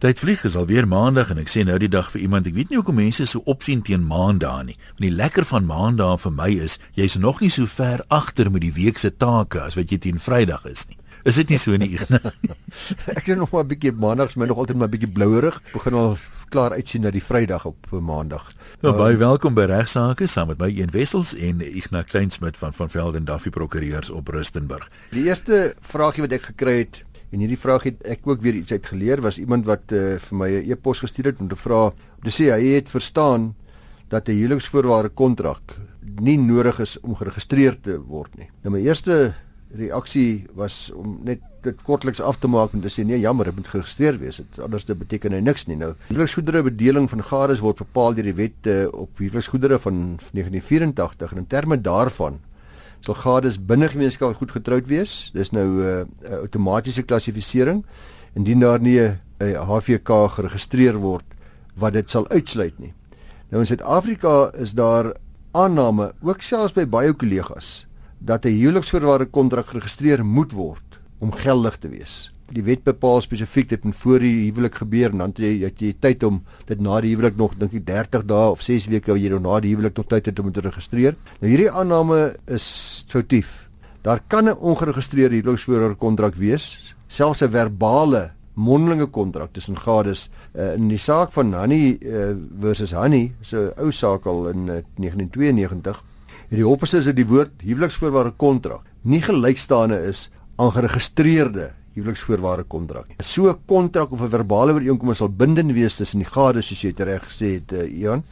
Tyd vlieg is alweer maandag en ek sê nou die dag vir iemand ek weet nie hoekom mense so opsien teen maandae nie. Want die lekker van maandae vir my is jy's nog nie so ver agter met die week se take as wat jy teen Vrydag is nie. Is dit nie so nie? ek is nog maar 'n bietjie maandags my nog altyd maar 'n bietjie blouerig. Begin al klaar uitsien na die Vrydag op maandag. Nou baie uh, welkom by regsaake saam met my een wessels en Ignas Kleinsmid van van Velden Duffy Prokureurs op Rustenburg. Die eerste vraagie wat ek gekry het En hierdie vraag het ek ook weer iets uit geleer was iemand wat uh, vir my 'n e-pos gestuur het om te vra om te sê hy het verstaan dat 'n huweliksvoorwaarde kontrak nie nodig is om geregistreer te word nie. Nou my eerste reaksie was om net dit kortliks af te maak en te sê nee jammer dit moet geregistreer wees. Dit anders te beteken hy niks nie. Nou huweliksgoedere bedeling van gades word bepaal deur die wet uh, op huweliksgoedere van 1984 en in terme daarvan sal gades binne gemeenskap goed getroud wees. Dis nou 'n uh, uh, outomatiese klassifisering indien daar nie 'n uh, HVK geregistreer word wat dit sal uitsluit nie. Nou in Suid-Afrika is daar aanname ook selfs by baie kollegas dat 'n huweliksvoorwaarde kontrak geregistreer moet word om geldig te wees die wet bepaal spesifiek dit moet voor die huwelik gebeur en dan jy het jy tyd om dit na die huwelik nog dink ek 30 dae of 6 weke wat jy nog na die huwelik nog tyd het om te registreer. Nou hierdie aanname is foutief. Daar kan 'n ongeregistreerde huweliksvoorwaarde kontrak wees, selfs 'n verbale mondelinge kontrak tussen gades uh, in die saak van Hanni uh, versus Hanni, so ou saak al in uh, 1992. Hierdie hoppers is dit die woord huweliksvoorwaarde kontrak nie gelykstaande is aan geregistreerde huweliksvoorwaarde kontrak. So 'n kontrak of 'n verbale ooreenkoms sal bindend wees tussen die gades soos jy reg gesê het, uh, Ian,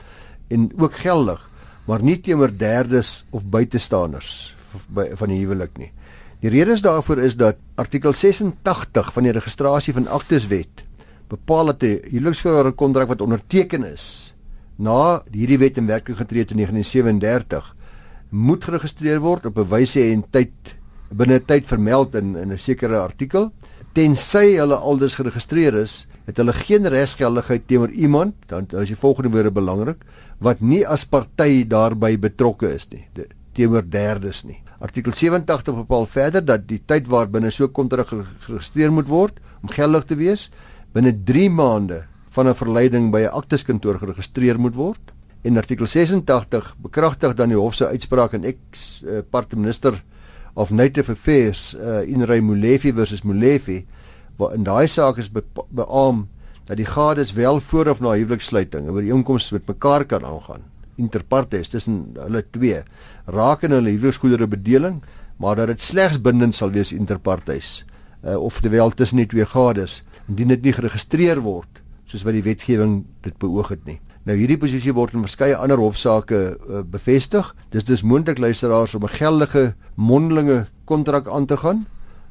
en ook geldig, maar nie teenoor derdes of buitestanders van die huwelik nie. Die rede is daarvoor is dat artikel 86 van die registrasie van akteswet bepaal dat 'n huweliksvoorwaarde kontrak wat onderteken is na hierdie wet in werking getree het in 1937 moet geregistreer word op 'n wyse en tyd binne tyd vermeld in in 'n sekere artikel. Tensy hulle aldus geregistreer is het hulle geen regsgeldigheid teenoor iemand dan is die volgende woorde belangrik wat nie as party daarbey betrokke is nie teenoor derdes nie. Artikel 87 bepaal verder dat die tyd waarbinne so kontrak geregistreer moet word om geldig te wees binne 3 maande van 'n verleiding by 'n akteskantoor geregistreer moet word. En artikel 86 bekragtig dan die hof se uitspraak en ek uh, partminister uh, of Native Affairs uh, in Ray Molefe versus Molefe waar in daai saak is beamoen dat die gades wel voor of na huweliksluiting oor die inkomste met mekaar kan aangaan. Inter partes tussen hulle twee raak in hulle huweliksgoedere bedeling maar dat dit slegs bindend sal wees inter partes uh, of terwyl tussen die twee gades indien dit nie geregistreer word soos wat die wetgewing dit beoog het nie Nou hierdie posisie word in verskeie ander hofsaake uh, bevestig. Dis dis moontlik luisteraars om 'n geldige mondelinge kontrak aan te gaan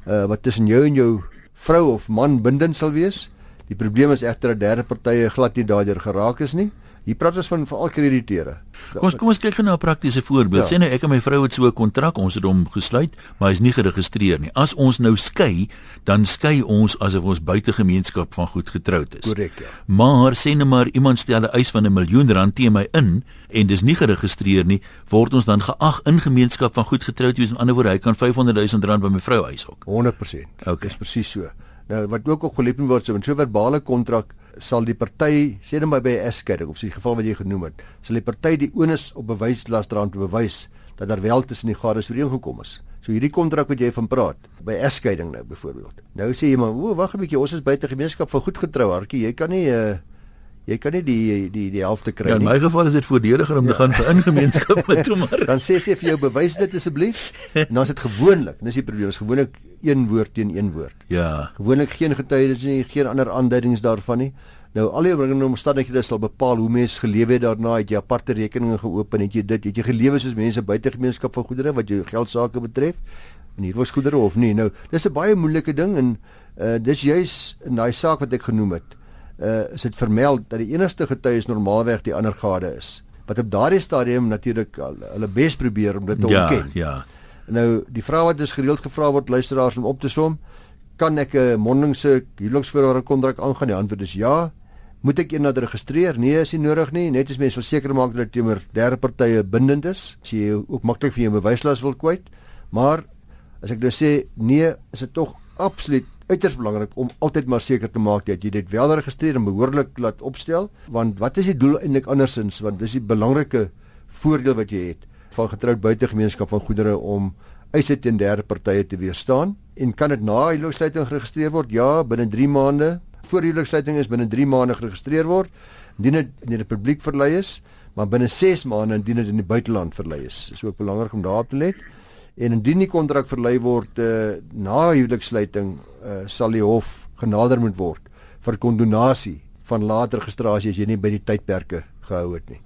uh, wat tussen jou en jou vrou of man bindend sal wees. Die probleem is egter dat derde partye glad nie daardeur geraak is nie. Hier praat ons van veral krediteure. Kom ons kom ons kyk nou 'n praktiese voorbeeld. Ja. Sê nou ek en my vrou het so 'n kontrak, ons het hom gesluit, maar hy's nie geregistreer nie. As ons nou skei, dan skei ons asof ons buite gemeenskap van goed getroud is. Korrek, ja. Maar sê nou maar iemand stel 'n eis van 'n miljoen rand teen my in en dis nie geregistreer nie, word ons dan geag in gemeenskap van goed getroud wees. Met ander woorde, hy kan 500 000 rand by my vrou eis ook. 100%. Okay. Dis presies so. Nou wat ook op geliep word, so 'n so verbale kontrak sal die party sê net by 'n eskeiding of so 'n geval wat jy genoem het, sal die party die onus op bewyslas dra om te bewys dat daar wel tussen die gades ooreengekom is. So hierdie kontrak wat jy van praat, by eskeiding nou byvoorbeeld. Nou sê jy maar, "O, wag 'n bietjie, ons is buite gemeenskap vir goed getrou, hartjie. Jy kan nie uh jy kan nie die die die helfte kry nie." Ja, in my geval is dit voordeliger om ja. te gaan vir ingemeenskap met toe maar. Dan sê sy vir jou bewys dit asseblief. En dan is dit gewoonlik, dis die probleem, is gewoonlik een woord teen een woord. Ja. Gewoonlik geen getuies nie, geen ander aanduidings daarvan nie. Nou al die omringende omstandighede sal bepaal hoe mense gelewe het daarna, het jy aparte rekeninge geopen, het jy dit, het jy gelewe soos mense buite gemeenskap van goedere wat jou geld sake betref? En hier was goedere of nie. Nou, dis 'n baie moeilike ding en uh dis juis in daai saak wat ek genoem het. Uh is dit vermeld dat die enigste getuies normaalweg die ander gade is. Wat op daardie stadium natuurlik hulle bes probeer om dit te ja, ontken. Ja, ja. Nou die vraag wat dus gereeld gevra word luisteraars om op te som, kan ek 'n mondelingse huweliksvoorwaarde kontrak aangaan? Die antwoord is ja. Moet ek eendag registreer? Nee, is nie nodig nie. Net as mense wil seker maak dat dit teenoor derde partye bindend is, as jy ook maklik vir jou bewyslas wil kwyt. Maar as ek nou sê nee, is dit tog absoluut uiters belangrik om altyd maar seker te maak dat jy dit wel registreer en behoorlik laat opstel, want wat is die doel eintlik andersins? Want dis die belangrike voordeel wat jy het van getroud buitegemeenskap van goedere om eise teen derde partye te weerstaan en kan dit na huweliksluiting geregistreer word? Ja, binne 3 maande. Voor huweliksluiting is binne 3 maande geregistreer word indien dit in die republiek verlei is, maar binne 6 maande indien dit in die buiteland verlei is. Is ook belangrik om daarop te let. En indien die kontrak verlei word uh, na huweliksluiting, uh, sal die hof genader moet word vir kondonasie van later registrasie as jy nie by die tydperke gehou het nie.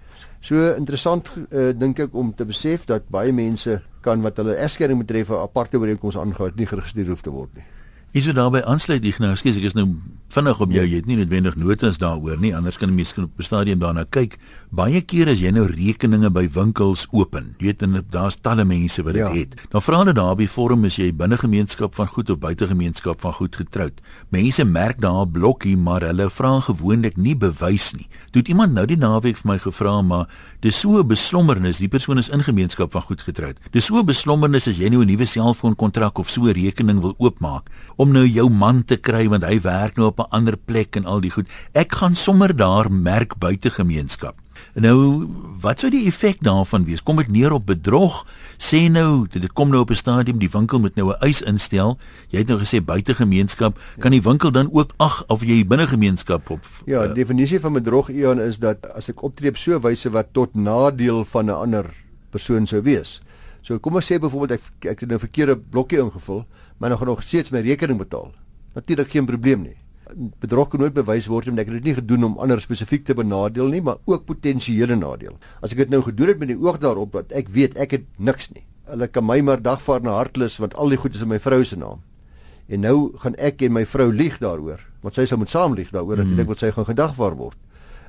So interessant uh, dink ek om te besef dat baie mense kan wat hulle egskeiding betref 'n aparte ooreenkoms aangehou het nie geregistreer hoef te word nie. Is dit daarbey aansluit ek nou skus ek is nou vinnig op jou jy het nie noodwendig notas daaroor nie anders kan 'n mens op 'n stadium daarna kyk. Baie keer as jy nou rekeninge by winkels open jy weet en daar's talle mense wat dit ja. het dan vra hulle daarby vorm is jy binne gemeenskap van goed of buite gemeenskap van goed getroud? Mense merk daar 'n blokkie maar hulle vra gewoonlik nie bewys nie. Toe iemand nou die naweek vir my gevra maar dis so 'n beslommernis die persoon is in gemeenskap van goed getroud. Dis so 'n beslommernis as jy nou 'n nuwe selfoonkontrak of so 'n rekening wil oopmaak om nou jou man te kry want hy werk nou op 'n ander plek en al die goed. Ek gaan sommer daar merk buite gemeenskap. Nou, wat sou die effek daarvan wees? Kom dit neer op bedrog? Sê nou, dit kom nou op 'n stadium die winkel moet nou 'n eis instel. Jy het nou gesê buite gemeenskap, kan die winkel dan ook ag of jy binne gemeenskap op Ja, die definisie van bedrog Ian is dat as ek optree op so 'n wyse wat tot nadeel van 'n ander persoon sou wees. So kom ons sê byvoorbeeld ek ek het nou 'n verkeerde blokkie ingevul maar nog nog steeds my rekening betaal. Natuurlik geen probleem nie. Bedrog kan nooit bewys word omdat ek dit nie gedoen om ander spesifiek te benadeel nie, maar ook potensiële nadeel. As ek dit nou gedoen het met die oog daarop dat ek weet ek het niks nie. Hulle kan my maar dagvaar na hartlus want al die goed is in my vrou se naam. En nou gaan ek en my vrou lieg daaroor, want sy sal moet saam lieg daaroor mm. natuurlik wat sy gaan gedagvaar word.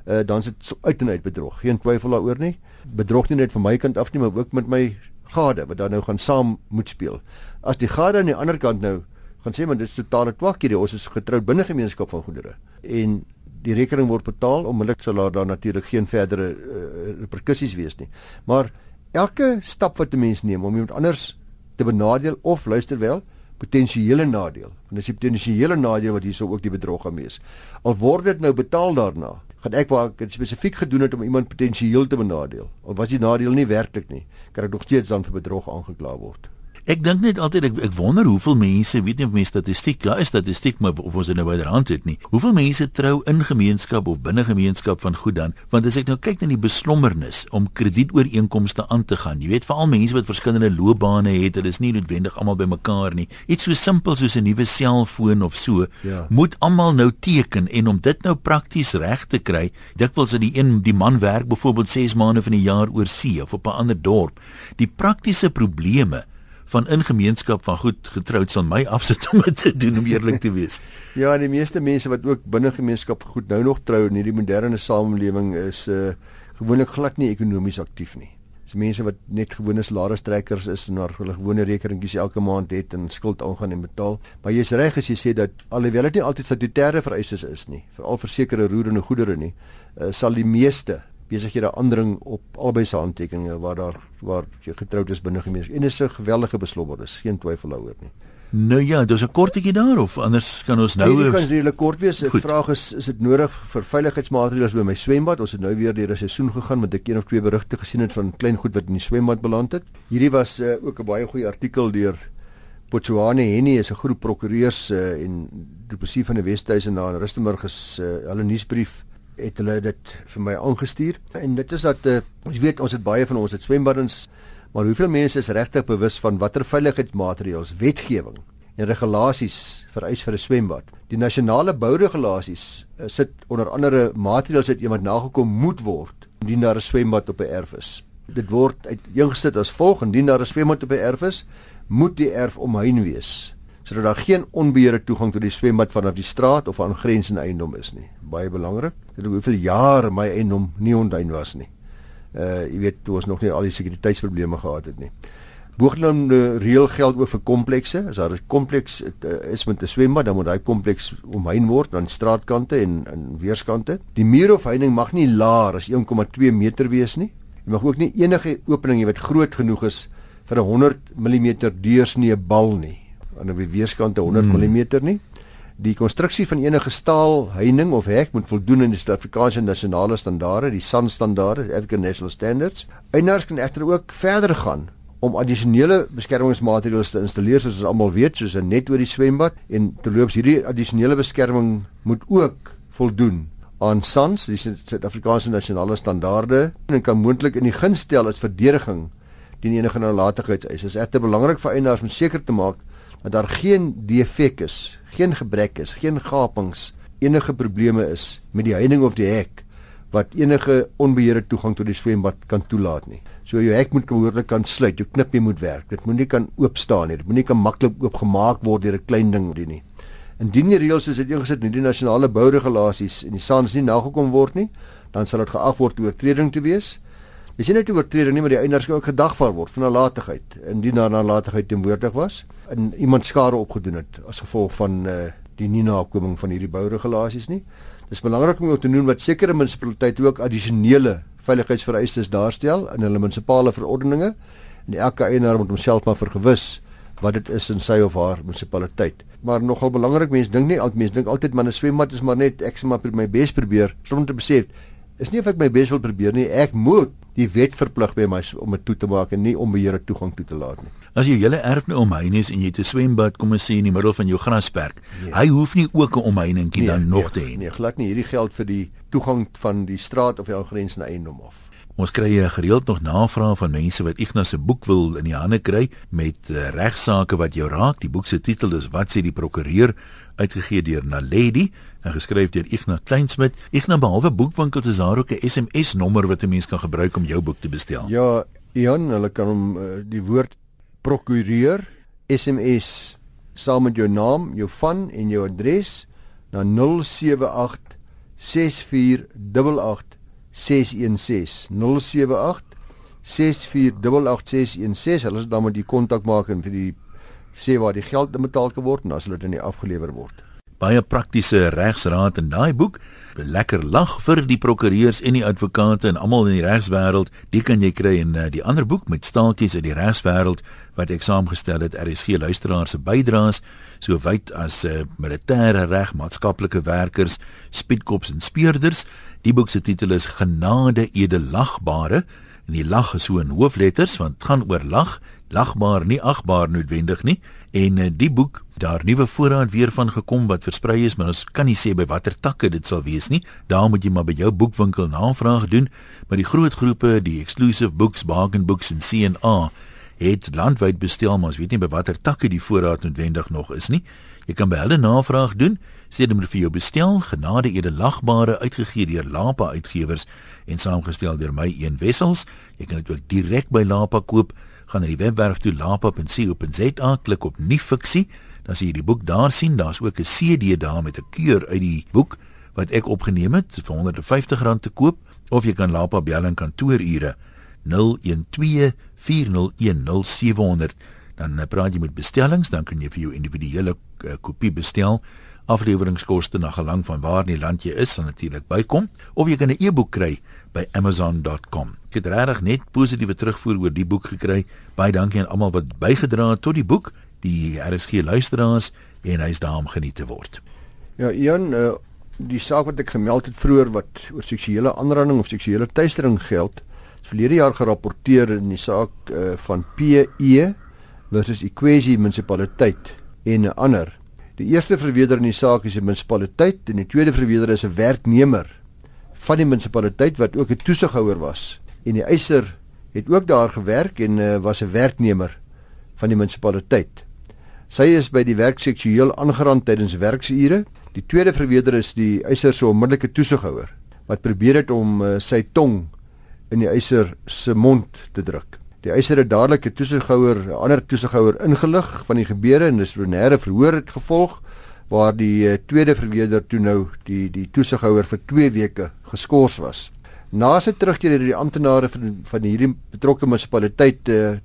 Uh dan is dit uit en uit bedrog. Geen twyfel daaroor nie. Bedrog nie net van my kant af nie, maar ook met my gade wat dan nou gaan saam moet speel. As die gade aan die ander kant nou gaan sê maar dit is totale twak hierdie ons is getroud binne gemeenskap van goedere en die rekening word betaal onmiddellik sal daar dan natuurlik geen verdere uh, reperkusies wees nie. Maar elke stap wat 'n mens neem om iemand anders te benadeel of luister wel potensiële nadeel. Want dis die potensiële nadeel wat hierso ook die bedrog gaan wees. Al word dit nou betaal daarna, gaan ek waar ek spesifiek gedoen het om iemand potensieel te benadeel. Of was die nadeel nie werklik nie, kan ek nog steeds dan vir bedrog aangekla word. Ek dink net altyd ek, ek wonder hoeveel mense, weet nie of mense statistiek, ja, is statistiek maar of ons dit nou byderhand het nie. Hoeveel mense trou in gemeenskap of binne gemeenskap van goed dan? Want as ek nou kyk na die beslommernis om kredietooreenkomste aan te gaan, jy weet veral mense wat verskillende loopbane het, dit is nie noodwendig almal bymekaar nie. Iets so simpel soos 'n nuwe selfoon of so, ja. moet almal nou teken en om dit nou prakties reg te kry, dikwels dat die een die man werk byvoorbeeld 6 maande van die jaar oor see of op 'n ander dorp. Die praktiese probleme van in gemeenskap van goed getroud sal my afsit om dit te doen om eerlik te wees. ja, die meeste mense wat ook binne gemeenskap goed nou nog trou in hierdie moderne samelewing is uh gewoonlik glad nie ekonomies aktief nie. Dis mense wat net gewone salarisstrekkers is en hulle gewone rekeningkies elke maand het en skuld aangaan en betaal. Maar jy's reg as jy sê dat alhoewel dit nie altyd statutêre vereistes is nie, veral vir sekere roerende goedere nie, uh, sal die meeste besighede aandring op albei se handtekeninge waar daar waar jy getroud is binne gemeenskap. En dit is 'n geweldige beslobbernis, geen twyfel daaroor nie. Nou ja, dis 'n kortetjie daar of anders kan ons nou Nee, dit kan redelik kort wees. Die vraag is is dit nodig vir veiligheidsmaatreëls by my swembad? Ons het nou weer deur 'n seisoen gegaan met ek een of twee berigte gesien het van klein goed wat in die swembad beland het. Hierdie was uh, ook 'n baie goeie artikel deur Potsuane Henny is 'n groep prokureurs uh, en die presie van die Wesduisen daar in Rustenburg is uh, hulle nuusbrief het hulle dit vir my aangestuur. En dit is dat uh, ons weet ons het baie van ons het swembaddens maar hoeveel mense is regtig bewus van watter veiligheidsmaatreëls wetgewing en regulasies vereis vir 'n swembad? Die nasionale bouregulasies uh, sit onder andere maatreëls wat iemand nagekom moet word indien daar 'n swembad op 'n erf is. Dit word uiteengesit as volg indien daar 'n swembad op 'n erf is moet die erf omheind wees sodat daar geen onbeheerde toegang tot die swembad vanaf die straat of aangrensende eiendom is nie. Baie belangrik. Dit het hoeveel jare my eiendom nie ontuin was nie. Uh jy weet toe ons nog nie al die sekuriteitsprobleme gehad het nie. Boogenoemde reël geld ook vir komplekse. As daar 'n kompleks uh, is met 'n swembad, dan moet daai kompleks omheind word aan straatkante en aan weerskante. Die muur of heining mag nie laer as 1,2 meter wees nie. Jy mag ook nie enige opening hê wat groot genoeg is vir 'n 100 mm deursnee bal nie aan die weerskante 100 mm nie. Die konstruksie van enige staal heining of hek moet voldoen aan die Suid-Afrikaanse nasionale standaarde, die SAN standaarde, African National Standards. Eienaars kan egter ook verder gaan om addisionele beskermingsmateriaal te installeer soos ons almal weet, soos 'n net oor die swembad en terloops hierdie addisionele beskerming moet ook voldoen aan SANS, die Suid-Afrikaanse nasionale standaarde en kan moontlik in die guns stel as verdediging teen enige nalatigheidseis. Dit is egter belangrik vir eienaars om seker te maak dat daar geen defek is, geen gebrek is, geen gapings, enige probleme is met die heining of die hek wat enige onbeheerde toegang tot die swembad kan toelaat nie. So jou hek moet behoorlik kan sluit, jou knipie moet werk. Dit moenie kan oop staan nie. Dit moenie kan maklik oopgemaak word deur 'n klein ding nie. Indien die reëls soos dit ingesit in die nasionale bouregulasies en die SANS nie nagekom word nie, dan sal dit geag word oortreding te wees. Dis nie net oortreding nie, maar die eienaars kan ook gedagvaar word vir nalatigheid indien daar nalatigheid teenwoordig was en iemand skade opgedoen het as gevolg van uh, die nie nakoming van hierdie bouregulasies nie. Dis belangrik om te noem dat sekere munisipaliteite ook addisionele veiligheidsvereistes daarstel in hulle munisipale verordeninge en elke eienaar moet homself maar vergewis wat dit is in sy of haar munisipaliteit. Maar nogal belangrik, mense dink nie altyd mense dink altyd man 'n swembad is maar net ek sê maar my bes probeer om te besef is nie of ek my bes wil probeer nie, ek moet die wet verplig by my om dit toe te maak en nie om beheer toegang toe te laat nie. As jy julle erf nou omheining is en jy het 'n swembad kom ons sê in die middel van jou grasperk, nee. hy hoef nie ook 'n omheiningkie nee, dan nog nee, te hê nie. Nee, glad nie. Hierdie geld vir die toegang van die straat of die aangrensende eiendom af. Ons kry gereeld nog navrae van mense wat Ignas se boek wil in die hande kry met uh, regsaake wat jou raak. Die boek se titel is Wat sê die prokureur? Uitgegee deur Naledi en geskryf deur Ignas Kleinsmid. Ignas behalwe boekwinkels is daar ook 'n SMS nommer wat 'n mens kan gebruik om jou boek te bestel. Ja, Ian, hulle kan hom uh, die woord prokureur SMS saam met jou naam, jou van en jou adres na 078 6488 616 078 6488616 hulle is dan met die kontak maak en vir die sê waar die geld betaal kan word en as dit nie afgelewer word. Baie praktiese regsraad in daai boek. 'n Lekker lag vir die prokureurs en die advokate en almal in die regswêreld. Dit kan jy kry in uh, die ander boek met staaltjies uit die regswêreld wat ek saamgestel het. RSG luisteraars se bydraes so wyd as uh, militêre reg, maatskaplike werkers, spietkops en speurders. Die boek se titel is Genade edelagbare en die lag is so in hoofletters want dit gaan oor lag lagbaar nie agbaar noodwendig nie en uh, die boek daar nuwe voorraad weer van gekom wat versprei is maar ons kan nie sê by watter takke dit sal wees nie. Daar moet jy maar by jou boekwinkel navraag doen maar die groot groepe die exclusive books bargain books en C&A het landwyd bestel maar ons weet nie by watter takke die voorraad noodwendig nog is nie. Jy kan by hulle navraag doen sê dit moet vir jou bestel genade edelagbare uitgegee deur Lapa uitgewers en saamgestel deur my een wessels. Jy kan dit ook direk by Lapa koop gaan na die webwerf toe lapa.co.za klik op nuwe fiksie dan sien jy die boek daar sien. Daar's ook 'n CD daar met 'n keur uit die boek wat ek opgeneem het vir R150 te koop of jy kan Lapa bel in kantoorure 0124010700 dan eh, praat jy met bestellings dan kan jy vir jou individuele uh, kopie bestel. Afleweringskoste na gelang van waar in die land jy is sal natuurlik bykom. Of jy kan 'n e-boek kry by amazon.com. Ek het regtig net positiewe terugvoer oor die boek gekry. Baie dankie aan almal wat bygedra het tot die boek, die RSG luisteraars en hy's daar om geniet te word. Ja, Ian, uh, die saak wat ek gemeld het vroeër wat oor seksuele aanranding of seksuele teistering geld, is verlede jaar gerapporteer in die saak uh, van PE versus Equasi munisipaliteit en 'n ander Die eerste verweder in die saak is 'n munisipaliteit en die tweede verweder is 'n werknemer van die munisipaliteit wat ook 'n toesighouer was. En die eiser het ook daar gewerk en uh, was 'n werknemer van die munisipaliteit. Sy is by die werk seksueel aangerand tydens werksure. Die tweede verweder is die eiser se onmiddellike toesighouer wat probeer het om uh, sy tong in die eiser se mond te druk. Die eiser het dadelik 'n toesighouer, 'n ander toesighouer ingelig van die gebeure en disiplinêre verhoor het gevolg waar die uh, tweede verweerder toe nou die die toesighouer vir 2 weke geskort was. Na sy terugkeer het die amptenare van van hierdie betrokke munisipaliteit uh,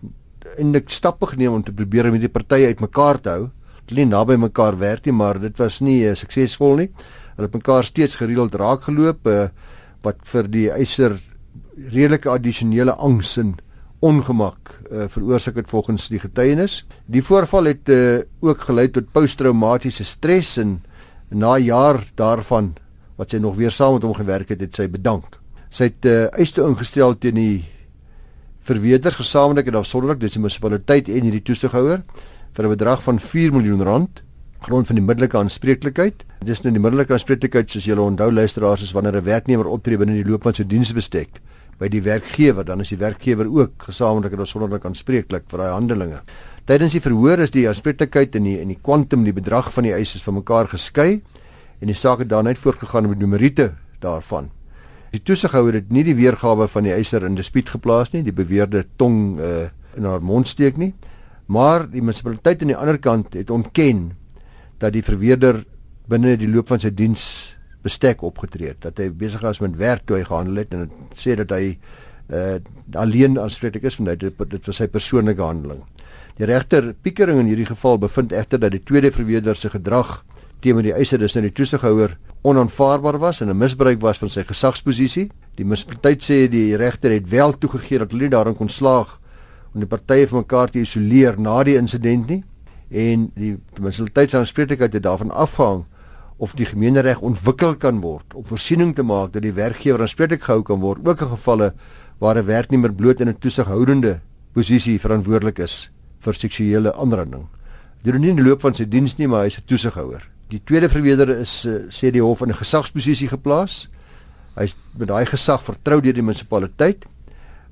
eintlik stappe geneem om te probeer om hierdie partye uitmekaar te hou. Hulle nie naby mekaar werk nie, maar dit was nie uh, suksesvol nie. Hulle het mekaar steeds gereeld raakgeloop uh, wat vir die eiser redelike addisionele angs en ongemak uh, veroorsaak het volgens die getuienis. Die voorval het uh, ook gelei tot posttraumatiese stres en na jaar daarvan wat sy nog weer saam met hom gewerk het, het sy bedank. Sy het uh, eis toe ingestel teen die verweerders gesamentlik en afsonderlik, dis die munisipaliteit en hierdie toesighouer vir 'n bedrag van 4 miljoen rand grond van die middelike aanspreeklikheid. Dis nou die middelike aanspreeklikheid soos julle onthou luisteraars is wanneer 'n werknemer optree binne die loop van sy diensbestek by die werkgewer, dan is die werkgewer ook gesamentlik en afsonderlik aanspreeklik vir daai handelinge. Tydens die verhoor is die aanspreeklikheid en die en die kwantum die bedrag van die eis van mekaar geskei en die saak het dan net voortgegaan met numeriete daarvan. Die toesighouer het nie die weergawe van die eiser in dispuut geplaas nie, die beweerde tong uh, in haar mond steek nie, maar die munisipaliteit aan die ander kant het ontken dat die verweerder binne die loop van sy diens bestek opgetree het dat hy besig was met werk toe hy gehandel het en het sê dat hy uh, alleen aanspreeklik is van dit dit was sy persoonlike handeling. Die regter Pickering in hierdie geval bevind egter dat die tweede verweerder se gedrag teenoor die eiser dis nou die toesighouer onaanvaarbaar was en 'n misbruik was van sy gesagsposisie. Die munisipaliteit sê die regter het wel toegegee dat hulle daarin kon slaag om die partye van mekaar te isoleer na die insident nie en die munisipaliteitsaanspreeklikheid het daarvan afhang of die gemeenereg ontwikkel kan word om voorsiening te maak dat die werkgewer aanspreeklik gehou kan word ook in gevalle waar 'n werknemer bloot in 'n toesighoudende posisie verantwoordelik is vir seksuele aanranding. Dit doen nie in die loop van sy diens nie, maar hy is 'n toesighouer. Die tweede verweerder is eh, sê die hof in 'n gesagsposisie geplaas. Hy is met daai gesag vertrou deur die munisipaliteit.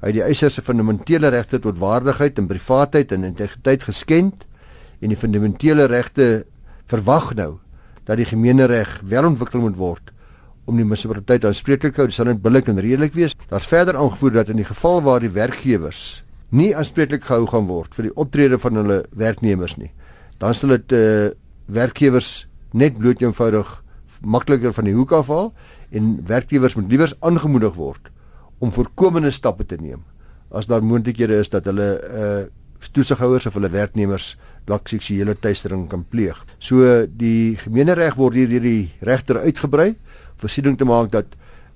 Hy het die eiser se fundamentele regte tot waardigheid en privaatheid en integriteit geskend en die fundamentele regte verwag nou dat die gemeenereg wel ontwikkel moet word om die munisipaliteit aanspreeklik te hou, sal dit billik en redelik wees. Daar's verder aangevoer dat in die geval waar die werkgewers nie aanspreeklik gehou gaan word vir die optrede van hulle werknemers nie, dan sal dit eh uh, werkgewers net bloot eenvoudig makliker van die hoek afhaal en werkgewers moet liewers aangemoedig word om voorkomende stappe te neem as daar moontlikhede is dat hulle eh uh, toesighouers of hulle werknemers dalk seksuele teistering kan pleeg. So die gemeenereg word hier deur die regter uitgebrei voorsiening te maak dat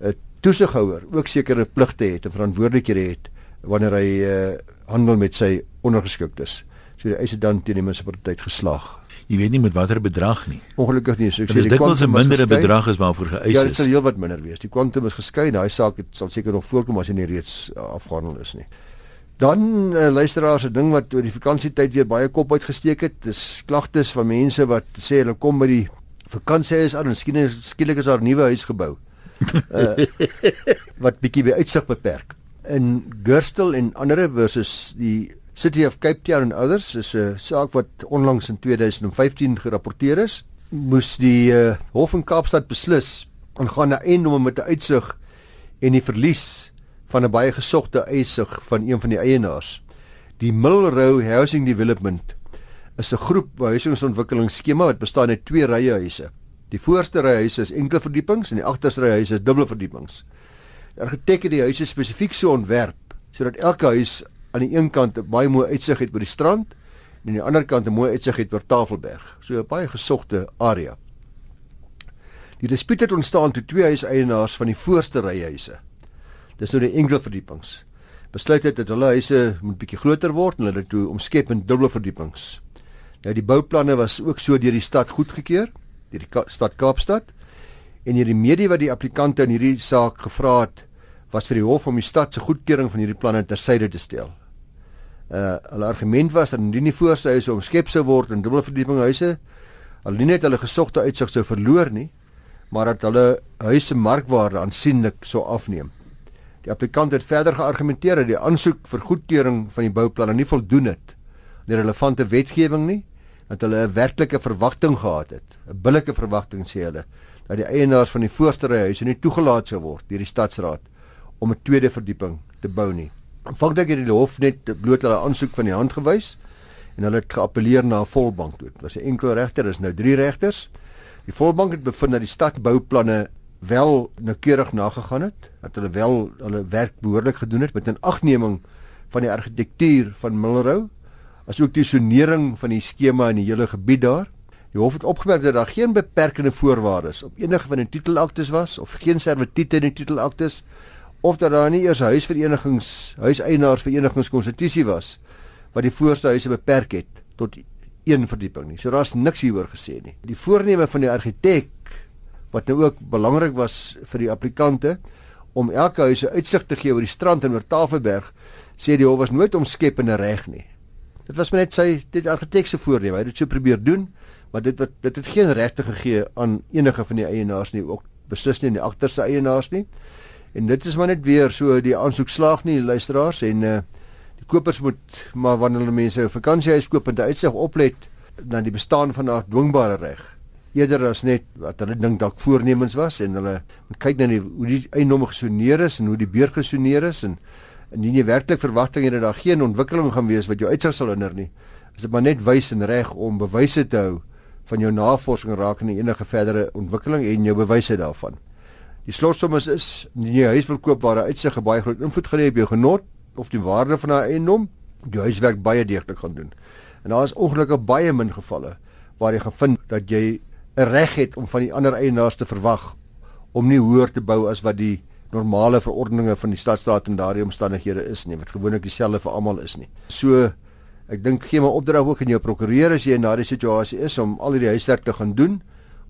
'n toesighouer ook sekere pligte het en verantwoordelikhede het wanneer hy uh, handel met sy ondergeskiktes. So die eise dan teen die munisipaliteit geslag. Jy weet nie met watter bedrag nie. Ongelukkig nie. So ek sê die kwantum is 'n bedrag is waarvoor geëis is. Ja, dit sal heelwat minder wees. Die kwantum is geskei. Daai saak het sal seker nog voorkom as hy nie reeds uh, afgehandel is nie. Dan uh, luisteraars, 'n ding wat oor die vakansietyd weer baie kop uitgesteek het, dis klagtes van mense wat sê hulle kom by die vakansie is aan en skielik skielik is daar 'n nuwe huis gebou. Uh, wat bietjie by uitsig beperk. In Gurstel en ander versus die City of Cape Town en others is 'n saak wat onlangs in 2015 gerapporteer is. Moes die uh, Hof in Kaapstad beslis aangaande eiendomme met 'n uitsig en die verlies van 'n baie gesogte eisig van een van die eienaars. Die Millrow Housing Development is 'n groep huisingsontwikkelingsskema wat bestaan uit twee rye huise. Die voorste ry huise is enkele verdiepings en die agterste ry huise is dubbele verdiepings. Die argitek het die huise spesifiek so ontwerp sodat elke huis aan die een kant 'n baie mooi uitsig het oor die strand en aan die ander kant 'n mooi uitsig het oor Tafelberg. So 'n baie gesogte area. Die dispuut het ontstaan toe twee huiseienaars van die voorste ry huise Dis nou die enkele verdiepings. Besluit het dat hulle huise moet bietjie groter word en hulle toe omskep in dubbele verdiepings. Nou die bouplanne was ook so deur die stad goedgekeur, deur die Ka stad Kaapstad. En hierdie medie wat die applikante in hierdie saak gevra het, was vir die hof om die stad se goedkeuring van hierdie planne tersyde te stel. Uh hulle argument was dat indien die voorste huise omskep sou word in dubbele verdieping huise, al nie net hulle gesogte uitsig sou verloor nie, maar dat hulle huise markwaarde aansienlik sou afneem. Die applikant het verder geargumenteer dat die aansoek vir goedkeuring van die bouplanne nie voldoen het aan die relevante wetgewing nie, dat hulle 'n werklike verwagting gehad het, 'n billike verwagting sê hulle, dat die eienaars van die voorste ry huise nie toegelaat sou word deur die stadsraad om 'n tweede verdieping te bou nie. Aanvanklik het die hof net bloot hulle aansoek van die hand gewys en hulle het geappeleer na 'n volbank toe. Dit was 'n enkele regter, dis nou 3 regters. Die volbank het bevind dat die stadbouplanne wel noukeurig nagegaan het, dat hulle wel hulle werk behoorlik gedoen het met 'n agneming van die argitektuur van Milrow, asook die sonering van die skema in die hele gebied daar. Die hof het opgemerk dat daar geen beperkende voorwaardes op enige van die titelaktes was of geen servitute in die titelaktes of dat daar nie eers huisverenigings, huiseienaarsverenigings konstitusie was wat die voorste huise beperk het tot een verdieping nie. So daar's niks hieroor gesê nie. Die voorneme van die argitek wat nou ook belangrik was vir die applikante om elke huis 'n uitsig te gee oor die strand en oor Tafelberg, sê die hof was nooit omskep en reg nie. Dit was net sy dit argitek se voorneme. Hy het dit so probeer doen, maar dit wat dit het geen regte gegee aan enige van die eienaars nie, ook beslis nie aan die agterste eienaars nie. En dit is maar net weer so die aansoek slaag nie luisteraars en uh die kopers moet maar wanneer hulle mense 'n vakansiehuis koop en 'n uitsig oplet na die bestaan van 'n dwingbare reg eerder as net wat hulle dink dalk voornemens was en hulle kyk die, hoe die eiendomme gesoneer is en hoe die beurt gesoneer is en indien jy werklik verwagting het dat daar geen ontwikkeling gaan wees wat jou uitsig sal hinder nie is dit maar net wys en reg om bewyse te hou van jou navorsing rakende enige verdere ontwikkeling en jou bewyse daarvan Die slotsom is is nie huis wil koop waar 'n uitsig baie groot invloed hê op jou genot of die waarde van 'n eiendom, die huiswerk baie deeglik gaan doen. En daar is ongelukkig baie min gevalle waar jy gevind dat jy 'n reg het om van die ander eienaars te verwag om nie hoër te bou as wat die normale verordeninge van die stadstaat en daardie omstandighede is nie, wat gewoonlik dieselfde vir almal is nie. So ek dink gee my opdrag ook aan jou prokureur as jy in daardie situasie is om al hierdie huiswerk te gaan doen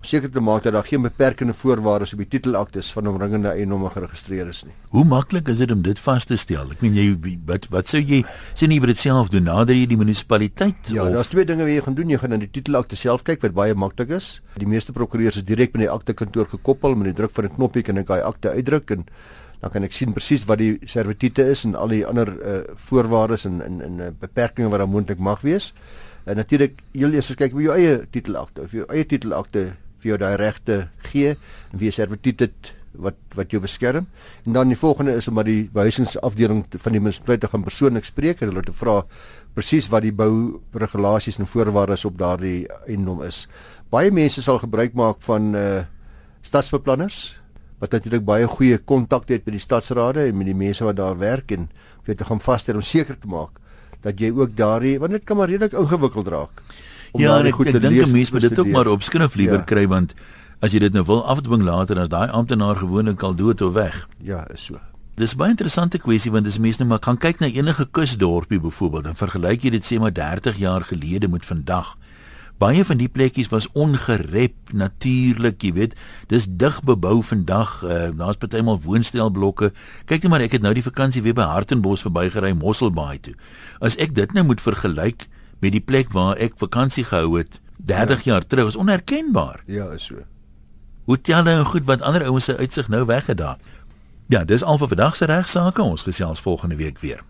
seker te maak dat daar geen beperkende voorwaardes op die titelaktes van omringende eiendomme geregistreer is nie. Hoe maklik is dit om dit vas te stel? Ek meen jy wat wat sou jy sien jy wil dit self doen nader jy die munisipaliteit Ja, daar's twee dinge wat jy gaan doen. Jy gaan na die titelakte self kyk wat baie maklik is. Die meeste prokureurs is direk by die akte kantoor gekoppel met die druk van 'n knoppie kan ek daai akte uitdruk en dan kan ek sien presies wat die servitute is en al die ander uh, voorwaardes en en en uh, beperkings wat daar moontlik mag wees. En natuurlik, jy eers kyk by jou eie titelakte of jou eie titelakte vir jou daai regte gee en wie servitut dit wat wat jou beskerm. En dan die volgende is om maar die behuisingsafdeling van die munisipaliteit te gaan persoonlik spreek en hulle te vra presies wat die bou regulasies en voorwaardes op daardie eiendom is. Baie mense sal gebruik maak van uh stadsbeplanners wat natuurlik baie goeie kontak het met die stadsrade en met die mense wat daar werk en weet te gaan vasstel om seker te maak dat jy ook daardie want dit kan maar redelik ingewikkeld raak ja, ek, ek dink 'n mens moet dit ook maar op skrif liewer ja. kry want as jy dit nou wil afdwing later dan is daai amptenaar gewoonlik al dood of weg. Ja, is so. Dis baie interessante kwessie want as mense nou maar kan kyk na enige kusdorpie byvoorbeeld en vergelyk jy dit sê maar 30 jaar gelede met vandag. Baie van die plekkies was ongerep natuurlik, jy weet. Dis dig bebou vandag. Uh, Daar's partymal woonstelblokke. Kyk net maar ek het nou die vakansie weer by Hartenbos verbygery Mosselbaai toe. As ek dit nou moet vergelyk, met die plek waar ek vakansie gehou het 30 ja. jaar terug is onherkenbaar. Ja, is so. Hotelle en goed wat ander ouens se uitsig nou weggedaag. Ja, dis al vir vandag se regsaake. Ons gesels volgende week weer.